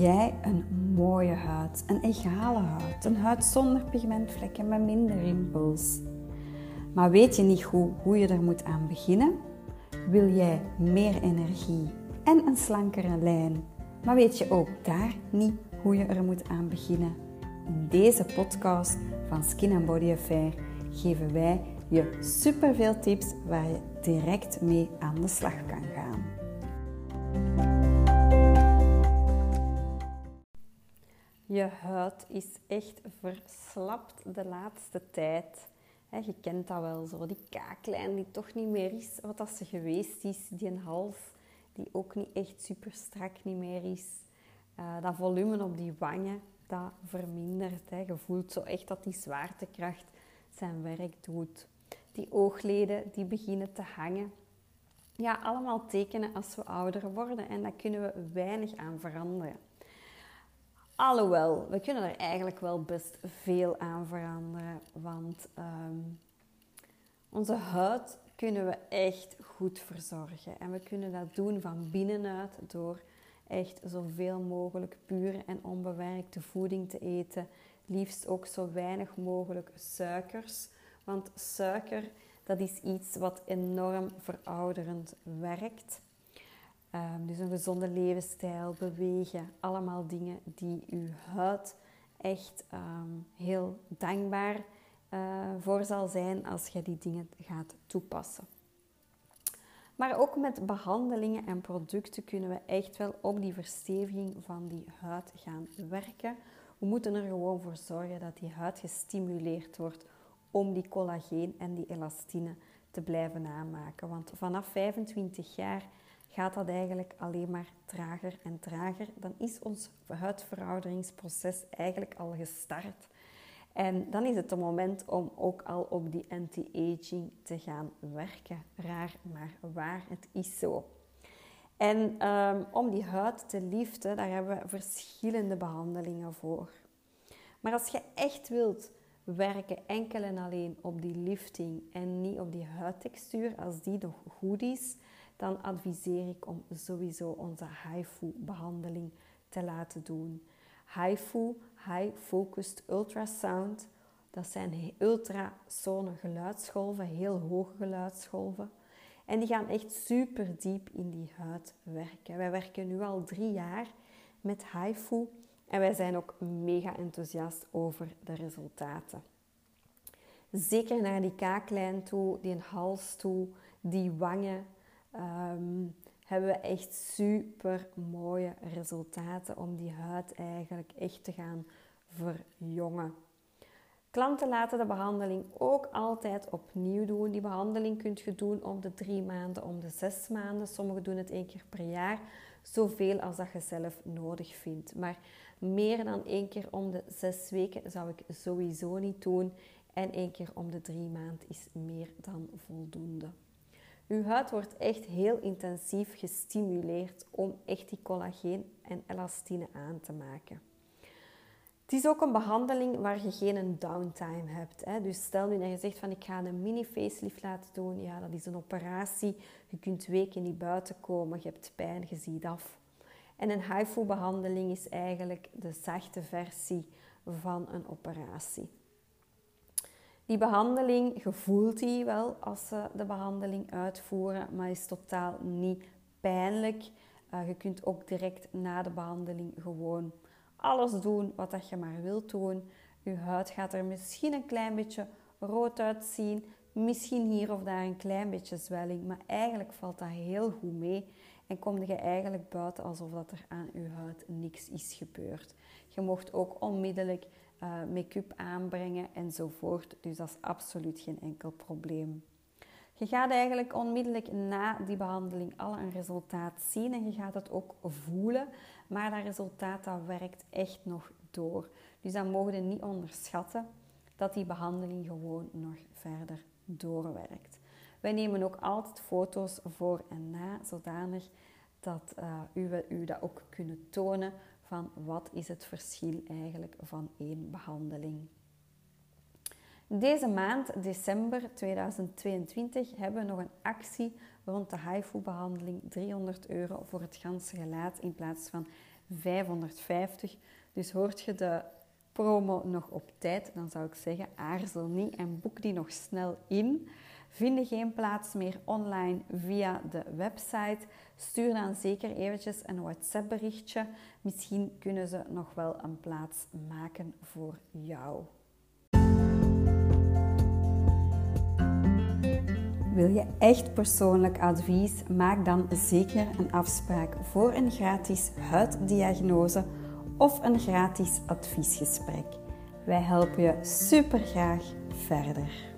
jij een mooie huid, een egale huid, een huid zonder pigmentvlekken, met minder rimpels. Maar weet je niet hoe, hoe je er moet aan beginnen? Wil jij meer energie en een slankere lijn, maar weet je ook daar niet hoe je er moet aan beginnen? In deze podcast van Skin and Body Affair geven wij je superveel tips waar je direct mee aan de slag kan gaan. Je huid is echt verslapt de laatste tijd. je kent dat wel zo, die kaaklijn die toch niet meer is wat dat ze geweest is. Die hals die ook niet echt super strak niet meer is. Uh, dat volume op die wangen, dat vermindert. Je voelt zo echt dat die zwaartekracht zijn werk doet. Die oogleden die beginnen te hangen. Ja, allemaal tekenen als we ouder worden en daar kunnen we weinig aan veranderen. Alhoewel, we kunnen er eigenlijk wel best veel aan veranderen. Want ehm, onze huid kunnen we echt goed verzorgen. En we kunnen dat doen van binnenuit door echt zoveel mogelijk pure en onbewerkte voeding te eten. Liefst ook zo weinig mogelijk suikers. Want suiker, dat is iets wat enorm verouderend werkt. Ehm, dus een gezonde levensstijl, bewegen, allemaal dingen die uw huid echt ehm, heel dankbaar uh, voor zal zijn als je die dingen gaat toepassen. Maar ook met behandelingen en producten kunnen we echt wel op die versteviging van die huid gaan werken. We moeten er gewoon voor zorgen dat die huid gestimuleerd wordt om die collageen en die elastine te blijven aanmaken. Want vanaf 25 jaar gaat dat eigenlijk alleen maar trager en trager. Dan is ons huidverouderingsproces eigenlijk al gestart. En dan is het het moment om ook al op die anti-aging te gaan werken. Raar, maar waar, het is zo. En um, om die huid te liften, daar hebben we verschillende behandelingen voor. Maar als je echt wilt werken enkel en alleen op die lifting en niet op die huidtextuur, als die nog goed is, dan adviseer ik om sowieso onze HIFU-behandeling te laten doen. HIFU, High Focused Ultrasound, dat zijn ultrasone geluidsgolven, heel hoge geluidsgolven. En die gaan echt super diep in die huid werken. Wij werken nu al drie jaar met HIFU en wij zijn ook mega enthousiast over de resultaten. Zeker naar die kaaklijn toe, die hals toe, die wangen, Ehm, hebben we echt super mooie resultaten om die huid eigenlijk echt te gaan verjongen. Klanten laten de behandeling ook altijd opnieuw doen. Die behandeling kunt je doen om de drie maanden, om de zes maanden. Sommigen doen het één keer per jaar. Zoveel als dat je zelf nodig vindt. Maar meer dan één keer om de zes weken zou ik sowieso niet doen. En één keer om de drie maanden is meer dan voldoende. Uw huid wordt echt heel intensief gestimuleerd om echt die collageen en elastine aan te maken. Het is ook een behandeling waar je geen downtime hebt. Hè. Dus stel nu dat je zegt van ik ga een mini facelift laten doen. Ja, dat is een operatie. Je kunt weken niet buiten komen. Je hebt pijn, je ziet af. En een HIFU behandeling is eigenlijk de zachte versie van een operatie. Die behandeling, je voelt die wel als ze de behandeling uitvoeren, maar is totaal niet pijnlijk. Uh, je kunt ook direct na de behandeling gewoon alles doen wat dat je maar wilt doen. Je huid gaat er misschien een klein beetje rood uitzien, misschien hier of daar een klein beetje zwelling, maar eigenlijk valt dat heel goed mee en kom je eigenlijk buiten alsof dat er aan je huid niks is gebeurd. Je mocht ook onmiddellijk uh, make-up aanbrengen enzovoort. Dus dat is absoluut geen enkel probleem. Je gaat eigenlijk onmiddellijk na die behandeling al een resultaat zien en je gaat het ook voelen. Maar dat resultaat dat werkt echt nog door. Dus dan mogen we niet onderschatten dat die behandeling gewoon nog verder doorwerkt. Wij nemen ook altijd foto's voor en na, zodanig dat uh, u, dat ook kunnen tonen van wat is het verschil eigenlijk van één behandeling. Deze maand, december 2022, hebben we nog een actie rond de HIFU-behandeling. 300 euro voor het ganse gelaat in plaats van 550. Dus hoort je de promo nog op tijd, dan zou ik zeggen aarzel niet en boek die nog snel in. Vinden geen plaats meer online via de website? Stuur dan zeker eventjes een WhatsApp berichtje. Misschien kunnen ze nog wel een plaats maken voor jou. Wil je echt persoonlijk advies? Maak dan zeker een afspraak voor een gratis huiddiagnose of een gratis adviesgesprek. Wij helpen je super graag verder.